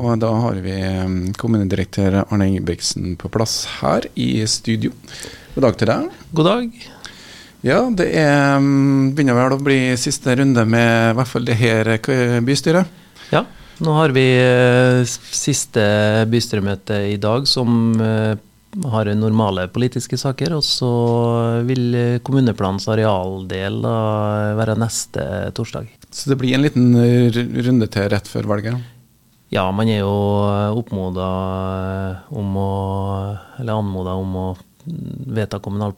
Og da har vi kommunedirektør Arne Ingebrigtsen på plass her i studio. God dag til deg. God dag. Ja, det er, begynner vel å bli siste runde med i hvert fall det her eh, bystyret. Ja, nå har vi eh, siste bystyremøte i dag som eh, har normale politiske saker. Og så vil kommuneplanens arealdel være neste torsdag. Så det blir en liten runde til rett før valget? Ja, man er jo oppmoda om å Eller anmoda om å vedta kommunal,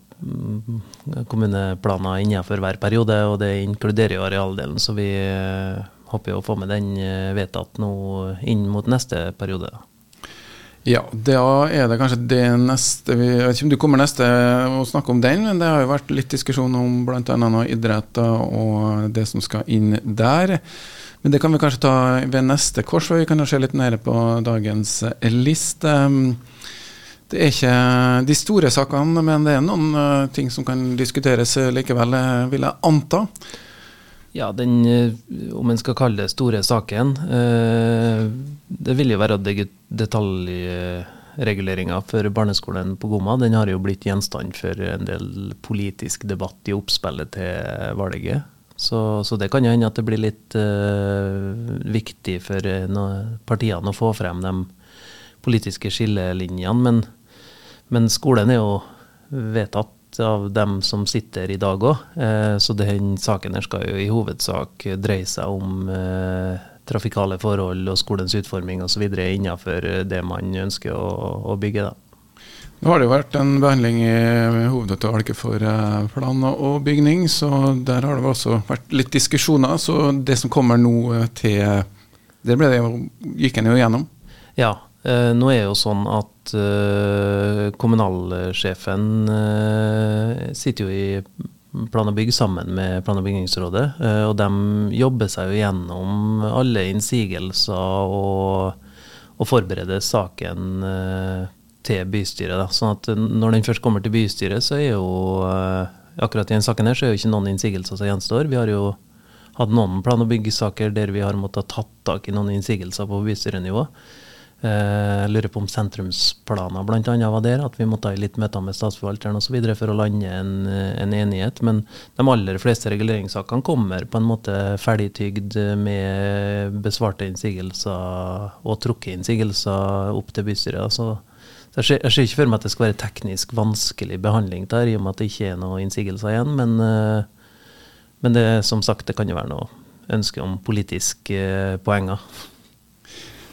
kommuneplaner innenfor hver periode, og det inkluderer jo arealdelen. Så vi håper jo å få med den vedtatt nå inn mot neste periode. da. Ja, da er det kanskje det neste vi, Jeg vet ikke om du kommer neste og snakke om den, men det har jo vært litt diskusjon om bl.a. noe idrett og det som skal inn der. Men det kan vi kanskje ta ved neste kors, og Vi kan jo se litt nede på dagens liste. Det er ikke de store sakene, men det er noen eh, ting som kan diskuteres likevel, eh, vil jeg anta. Ja, den, eh, om en skal kalle det store saken eh, Det vil jo være detaljreguleringa for barneskolen på Gomma. Den har jo blitt gjenstand for en del politisk debatt i oppspillet til valget. Så, så det kan jo hende at det blir litt uh, viktig for partiene å få frem de politiske skillelinjene. Men, men skolen er jo vedtatt av dem som sitter i dag òg. Eh, så den saken her skal jo i hovedsak dreie seg om eh, trafikale forhold og skolens utforming osv. innenfor det man ønsker å, bygge. da. Nå har det jo vært en behandling i hovedavtalen for eh, plan og bygning, så der har det også vært litt diskusjoner. Så det som kommer nå eh, til Det ble det jo, gikk en jo gjennom. Ja, eh, nå er det jo sånn at eh, kommunalsjefen eh, sitter jo i plan og bygg sammen med plan- og bygningsrådet, eh, og de jobber seg jo gjennom alle innsigelser og, og forbereder saken eh, til bystyret. Da. Sånn at når den først kommer til bystyret, så er jo eh, akkurat i denne saken her, så er jo ikke noen innsigelser som gjenstår. Vi har jo hatt noen plan- og byggesaker der vi har måttet ha tatt tak i noen innsigelser på bystyrenivå. Eh, Jeg lurer på om sentrumsplaner bl.a. var der, at vi måtte ha litt møter med statsforvalteren osv. for å lande en, en enighet. Men de aller fleste reguleringssakene kommer på en måte ferdigtygd med besvarte innsigelser og trukket innsigelser opp til bystyret. Så jeg ser, jeg ser ikke for meg at det skal være teknisk vanskelig behandling der, i og med at det ikke er noen innsigelser igjen. Men, eh, men det, som sagt, det kan jo være noe ønske om politiske eh, poenger.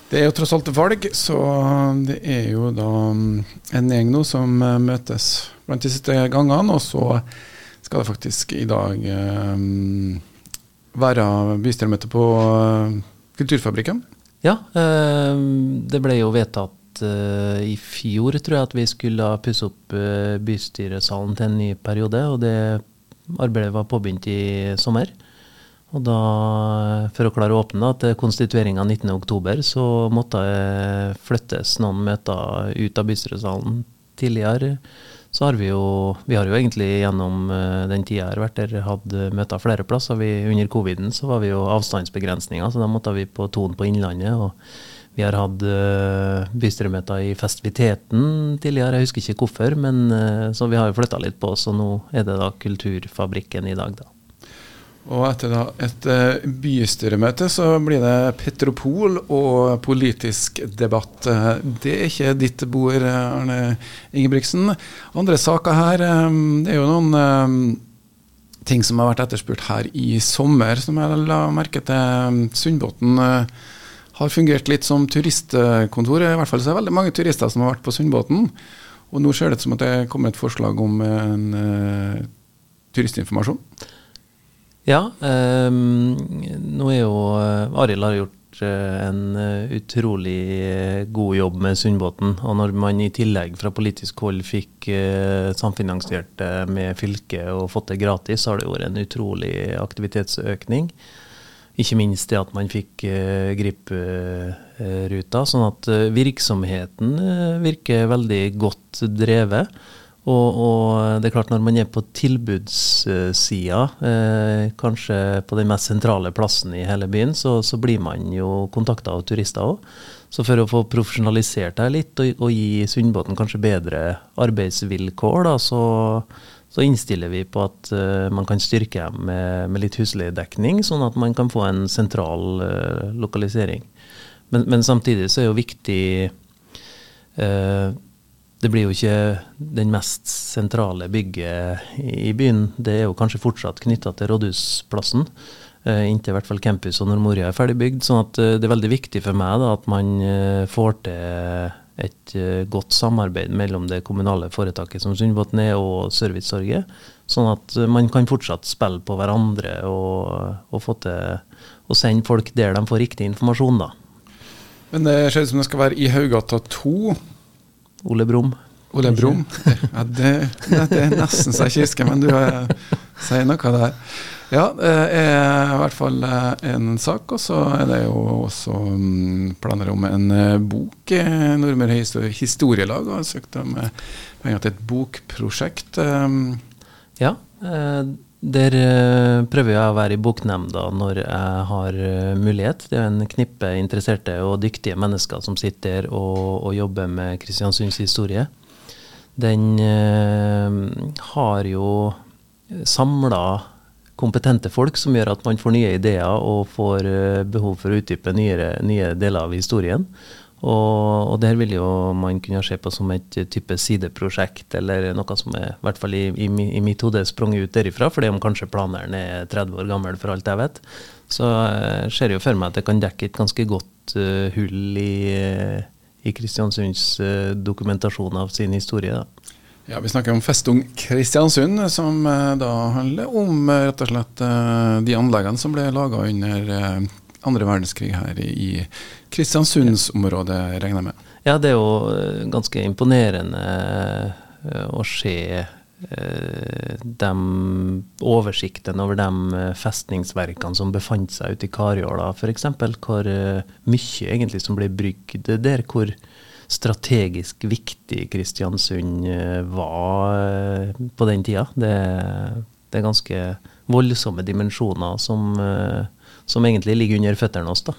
Det er jo tross alt valg, så det er jo da mm, en gjeng nå som eh, møtes blant de siste gangene. Og så skal det faktisk i dag eh, være bystyremøte på eh, Kulturfabrikken. Ja, det ble jo vedtatt i fjor, tror jeg, at vi skulle pusse opp bystyresalen til en ny periode. Og det arbeidet var påbegynt i sommer. Og da, for å klare å åpne da, til konstitueringa 19.10, så måtte det flyttes noen møter ut av bystyresalen tidligere. Så har vi jo Vi har jo egentlig gjennom eh, den tida jeg har vært der, hatt møter flere plasser. Vi, under coviden så var vi jo avstandsbegrensninger, så da måtte vi på Ton på Innlandet. og vi har hatt uh, bystyremøter i festiviteten tidligere, jeg husker ikke hvorfor, men eh, så vi har jo flytta litt på, så nå er det da Kulturfabrikken i dag, da. Og etter da et eh, bystyremøte så blir det Petropol og politisk debatt. Eh, Det er ikke ditt bord, Arne Ingebrigtsen. Andre saker her, eh, det er jo noen ting som har vært etterspurt her i sommer, som jeg la merke til. Sundbåten har fungert litt som turistkontor. I hvert fall så er det veldig mange turister som har vært på Sundbåten. Og nå ser det ut som at det kommer et forslag om en turistinformasjon. Ja, ehm, nå er jo eh, Arild har gjort eh, en eh, utrolig god jobb med Sundbåten. Og når man i tillegg fra politisk hold fikk samfinansiert det med fylket og fått det gratis, så har det vært en utrolig aktivitetsøkning. Ikke minst det at man fikk Grip-ruta. Sånn at virksomheten virker veldig godt drevet. Og, og, det er klart når man er på tilbudssida, eh, kanskje på den mest sentrale plassen i hele byen, så, så blir man jo kontakta av turister òg. Så for å få profesjonalisert deg litt og, og gi Sundbåten kanskje bedre arbeidsvilkår, da, så, så innstiller vi på at uh, man kan styrke dem med, med litt husleiedekning, sånn at man kan få en sentral uh, lokalisering. Men, men, samtidig så er jo viktig uh, det blir jo ikke den mest sentrale bygget i byen. Det er jo kanskje fortsatt knytta til Rådhusplassen, eh, inntil i hvert fall campus og Nordmoria er ferdigbygd. sånn at eh, det er veldig viktig for meg da, at man eh, får til et godt samarbeid mellom det kommunale foretaket som Sundbåten er, og Servicetorget. Sånn at man kan fortsatt spille på hverandre og, og få til å sende folk der de får riktig informasjon, da. Men det ser ut som det skal være i Haugata 2. Ole Brumm. Ole Brumm? Ja, det, det, er nesten så jeg ikke men du sier noe der. Ja, det er i hvert fall eh, en sak. Og så er det jo også mm, planer om en eh, bok. Eh, Nordmøre Historielag har søkt om penger til et bokprosjekt. Ja, der uh, prøver jeg å være i boknemnda når jeg har uh, mulighet. Det er en knippe interesserte og dyktige mennesker som sitter og, og jobber med Kristiansunds historie. Den uh, har jo samla kompetente folk som gjør at man får nye ideer og får behov for å utdype nye, nye deler av historien. Og, og der vil jo man kunne se på som et type sideprosjekt, eller noe som er, i hvert fall i, i, i mitt hode sprunget ut derifra, fordi om kanskje planeren er 30 år gammel, for alt jeg vet. Så jeg ser jo for meg at det kan dekke et ganske godt uh, hull i, i Kristiansunds uh, dokumentasjon av sin historie. Da. Ja, Vi snakker om Festung Kristiansund, som da handler om rett og slett de anleggene som ble laga under andre verdenskrig her i Kristiansundsområdet, regner jeg med? Ja, det er jo eh, ganske imponerende eh, å se eh, de oversiktene over de festningsverkene som befant seg ute i Karjåla f.eks. Hvor mye egentlig som ble brygd der. Hvor strategisk viktig Kristiansund var på den tida. Det, det er ganske voldsomme dimensjoner som som egentlig ligger under føttene oss. da.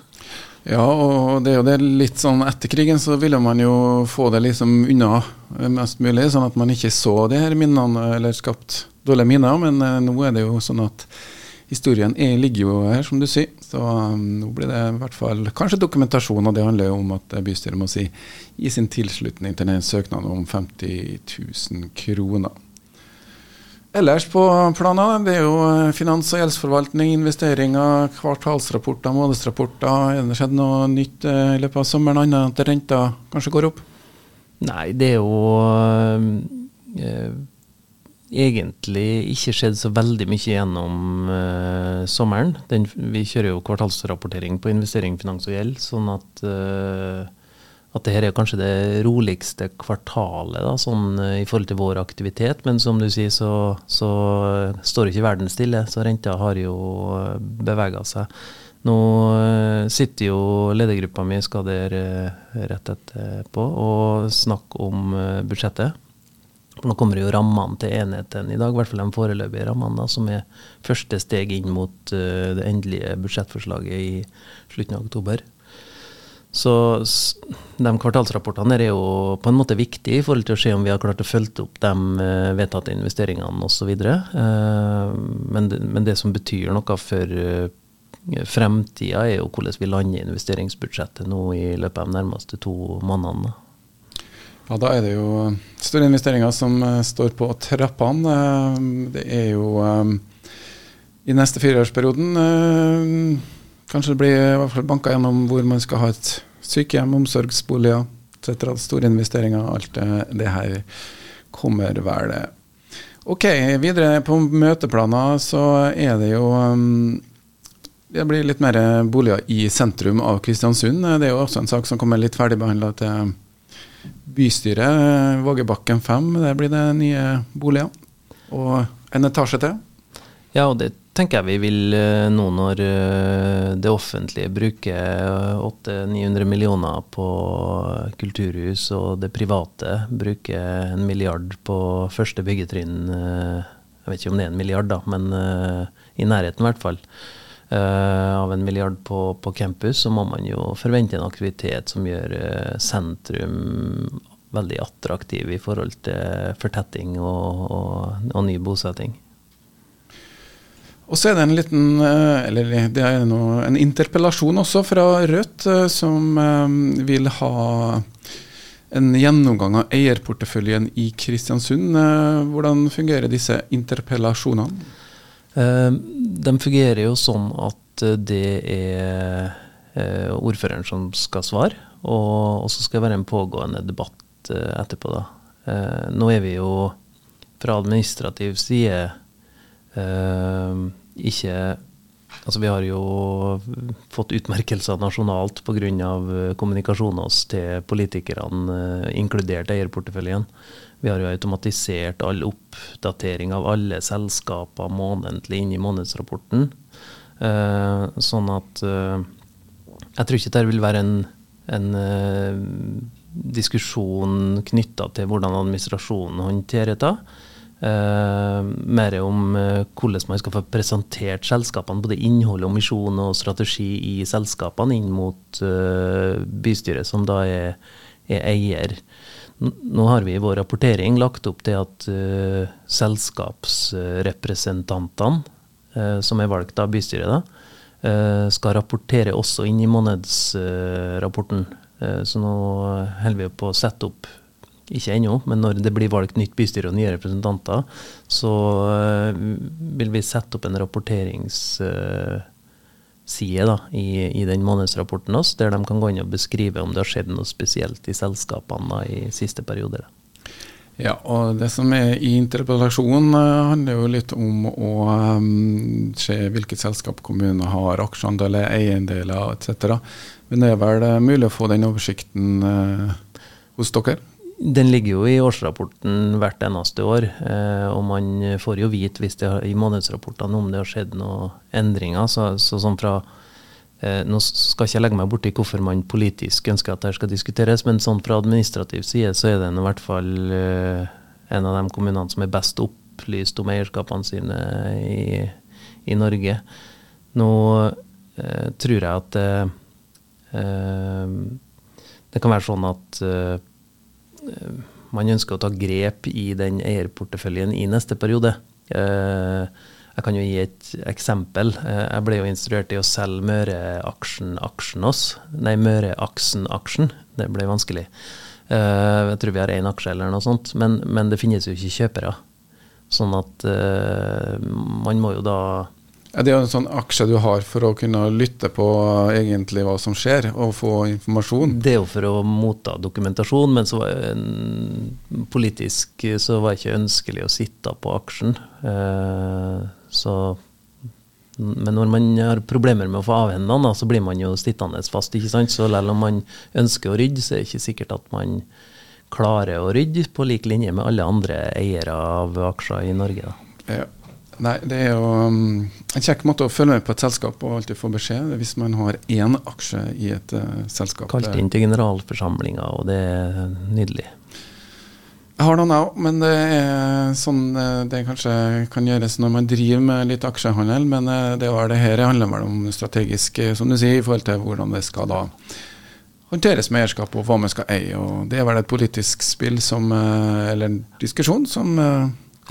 Ja, og det er jo det litt sånn etter krigen så ville man jo få det liksom unna mest mulig, sånn at man ikke så de her minnene eller skapt dårlige minner. Men eh, nå er det jo sånn at historien er, ligger jo her, som du sier. Så um, nå blir det i hvert fall kanskje dokumentasjon, og det handler jo om at bystyret må si gi sin tilslutning til den søknaden om 50 000 kroner. Ellers på planen, det er jo eh, finans- og gjeldsforvaltning, investeringer, kvartalsrapporter, månedsrapporter. Er det skjedd noe nytt eh, i løpet av sommeren, annet enn at renta kanskje går opp? Nei, det er jo øh, egentlig ikke skjedd så veldig mye gjennom øh, sommeren. Den, vi kjører jo kvartalsrapportering på investering, finans og gjeld, sånn at øh, at dette er kanskje det roligste kvartalet da, sånn, eh, i forhold til vår aktivitet. Men som du sier, så, så står ikke verden stille. Så renta har jo eh, bevega seg. Nå eh, sitter jo ledergruppa mi skal der rett etterpå og snakke om budsjettet. Nå kommer jo rammene til enheten i dag, i hvert fall de foreløpige rammene, da, som er første steg inn mot det endelige budsjettforslaget i slutten av oktober. Så de kvartalsrapportene er jo på en måte viktige i forhold til å se om vi har klart å følge opp de eh, vedtatte investeringene osv. Eh, men, men det som betyr noe for eh, fremtida, er jo hvordan vi lander investeringsbudsjettet nå i løpet av de nærmeste to månedene. Ja, Da er det jo store investeringer som står på trappene. Det er jo i neste fireårsperioden Kanskje det blir i hvert fall banka gjennom hvor man skal ha et sykehjem, omsorgsboliger etc. Store investeringer. Alt det, det her kommer vel. Ok, videre på møteplaner så er det jo um, Det blir litt mer boliger i sentrum av Kristiansund. Det er jo også en sak som kommer litt ferdigbehandla til bystyret. Vågebakken 5, der blir det nye boliger. Og en etasje til. Ja, og det tenker jeg vi vil eh, nå når eh, det offentlige bruker 800-900 millioner på kulturhus, og det private bruker en milliard på første byggetrinn. Jeg vet ikke om det er en milliard, da, men i nærheten i hvert fall. Av en milliard på, på campus, så må man jo forvente en aktivitet som gjør sentrum veldig attraktiv i forhold til fortetting og, og, og ny bosetting. Og så er det en liten, eh, eller det er noe, en interpellasjon også fra Rødt, eh, som eh, vil ha en gjennomgang av eierporteføljen i Kristiansund. Hvordan fungerer disse interpellasjonene? De fungerer jo sånn at det er ordføreren som skal svare, og så skal det være en pågående debatt etterpå, da. Nå er vi jo fra administrativ side ikke Altså, vi har jo fått utmerkelser nasjonalt pga. kommunikasjonen oss til politikerne, inkludert eierporteføljen. Vi har jo automatisert all oppdatering av alle selskaper månedlig inn i månedsrapporten. sånn at jeg tror ikke det vil være en, en diskusjon knytta til hvordan administrasjonen håndterer det. Uh, mer om uh, hvordan man skal få presentert selskapene, både innhold og misjon og strategi i selskapene inn mot uh, bystyret, som da er, er eier. Nå har vi i vår rapportering lagt opp til at selskapsrepresentantene, som er valgt av bystyret, da, skal rapportere også inn i månedsrapporten. Eh, så nå holder vi på å sette opp ikke ennå, men når det blir valgt nytt bystyre og nye representanter, så uh, vil vi sette opp en rapporteringsside uh, i, i, den månedsrapporten oss, der de kan gå inn og beskrive om det har skjedd noe spesielt i selskapene da, i siste periode. Ja, og Det som er i interpellasjonen, uh, handler jo litt om å se hvilket selskap kommunen har, aksjeandeler, eiendeler etc. Men det er vel eh, mulig å få den oversikten eh, hos dere? Den ligger jo i årsrapporten hvert eneste år, eh, og man får jo vite hvis det har, i månedsrapportene om det har skjedd noen endringer. Så, så sånn fra, eh, Nå skal ikke jeg legge meg borti hvorfor man politisk ønsker at dette skal diskuteres, men sånn fra administrativ side så er den i hvert fall eh, en av de kommunene som er best opplyst om eierskapene sine i, i Norge. Nå eh, tror jeg at Ehm, det kan være sånn at eh, man ønsker å ta grep i den eierporteføljen i neste periode. Eh, jeg kan jo gi et eksempel. Eh, jeg ble jo instruert i å selge Møreaksjen-aksjen oss. Nei, Møreaksen-aksjen. Det ble vanskelig. Jeg tror vi har én aksje eller noe sånt, men, men, det finnes jo ikke kjøpere. Sånn at man må jo da ja, det er jo en sånn aksje du har for å kunne lytte på egentlig hva som skjer, og få informasjon. Det er jo for å motta dokumentasjon, men så var en, politisk så var det ikke ønskelig å sitte på aksjen. Eh, så, men når man har problemer med å få avhendet den, så blir man jo sittende fast. ikke sant? Så selv om man ønsker å rydde, så er det ikke sikkert at man klarer å rydde på lik linje med alle andre eiere av aksjer i Norge. Da. Ja. Nei, det er jo um, en kjekk måte å følge med på et selskap og alltid få beskjed hvis man har én aksje i et uh, selskap. Kalt inn til generalforsamlinga, og det er nydelig. Jeg har noen òg, men det er sånn uh, det kanskje kan gjøres når man driver med litt aksjehandel. Men uh, det, var det her handler vel om strategisk, som du sier, i forhold til hvordan det skal da håndteres med eierskap og hva man skal eie. og Det er vel et politisk spill som, eller en diskusjon som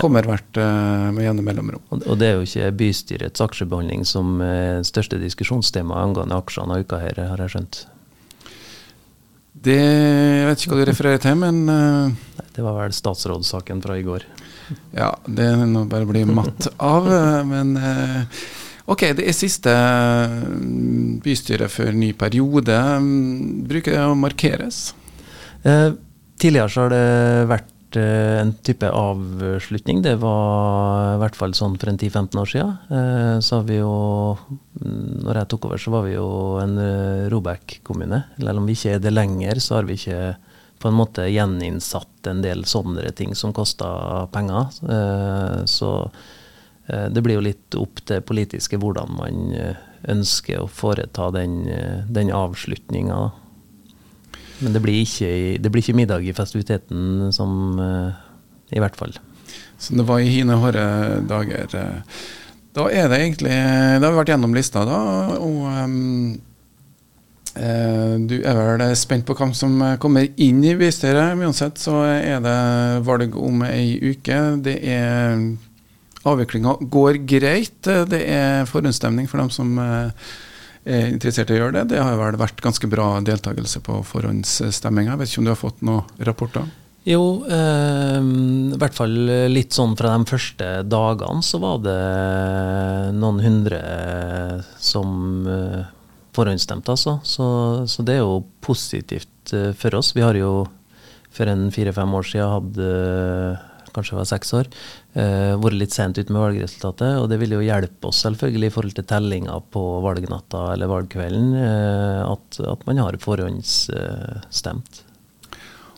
kommer hvert uh, med gjennom mellomrom. Og det er jo ikke bystyrets aksjebehandling som er største diskusjonstema angående aksjene uka her, har jeg skjønt? Det Jeg vet ikke hva du refererer til, men uh, Det var vel statsrådssaken fra i går. Ja, det er nå bare å bli matt av. Eh, men uh, ok, det er siste bystyre før ny periode. Bruker det å markeres? tidligere så har det vært Eh, en type avslutning. Det var i hvert fall sånn for en 10-15 år siden. Eh, så har vi jo mm, Når jeg tok over, så var vi jo en eh, Robek-kommune. Eller om vi ikke er det lenger, så har vi ikke på en måte gjeninnsatt en del sånne ting som kosta penger. Så det blir jo litt opp til politiske hvordan man ønsker å foreta den, den avslutninga. Men det blir, ikke, det blir, ikke, middag i festiviteten som I hvert fall. Så det var i hine hårde dager. Da er det egentlig Da har vi vært gjennom lista, da. Og um, eh, du er vel spent på hvem som kommer inn i bystyret. Uansett så er det valg om ei uke. Det er Avviklinga går greit. Det er forhåndsstemning for dem som eh, er interessert i å gjøre det. Det har vel vært ganske bra deltakelse på forhåndsstemminga. Vet ikke om du har fått noen rapporter? Jo, eh, i hvert fall litt sånn fra de første dagene så var det noen hundre som eh, forhåndsstemte, altså. Så, så, det er jo positivt eh, for oss. Vi har jo for en fire-fem år siden hatt eh, kanskje var seks år, uh, vært litt sent ute med valgresultatet. Og det vil jo hjelpe oss selvfølgelig i forhold til tellinga på valgnatta eller valgkvelden, uh, at, at, man har forhåndsstemt.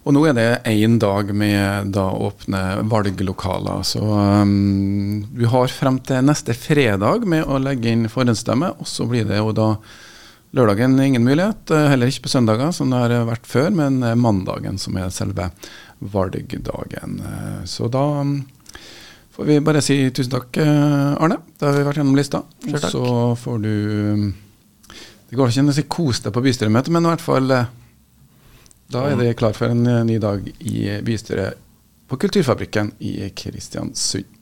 Og nå er det én dag med da åpne valglokaler. Så um, vi har frem til neste fredag med å legge inn forhåndsstemme. Og så blir det jo da lørdagen ingen mulighet. Eh, heller ikke på søndager, som det har vært før, men eh, mandagen som er selve valgdagen. Eh, så da um, får vi bare si tusen takk, Arne. Da har vi vært gjennom lista. Og så får du um, Det går ikke an å si kos deg på bystyremøtet, men i hvert fall da er det klar for en ny dag i bystyret på Kulturfabrikken i Kristiansund.